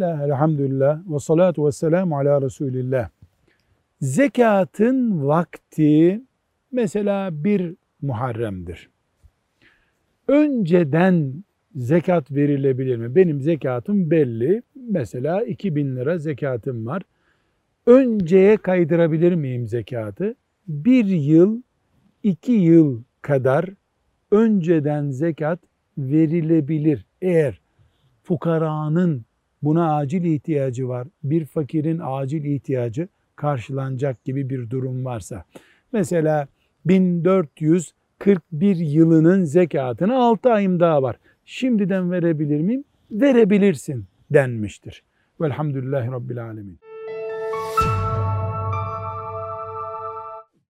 Bismillah, elhamdülillah ve salatu ve selamu ala Resulillah. Zekatın vakti mesela bir Muharrem'dir. Önceden zekat verilebilir mi? Benim zekatım belli. Mesela 2000 lira zekatım var. Önceye kaydırabilir miyim zekatı? Bir yıl, iki yıl kadar önceden zekat verilebilir. Eğer fukaranın buna acil ihtiyacı var, bir fakirin acil ihtiyacı karşılanacak gibi bir durum varsa. Mesela 1441 yılının zekatını 6 ayım daha var. Şimdiden verebilir miyim? Verebilirsin denmiştir. Velhamdülillahi Rabbil Alemin.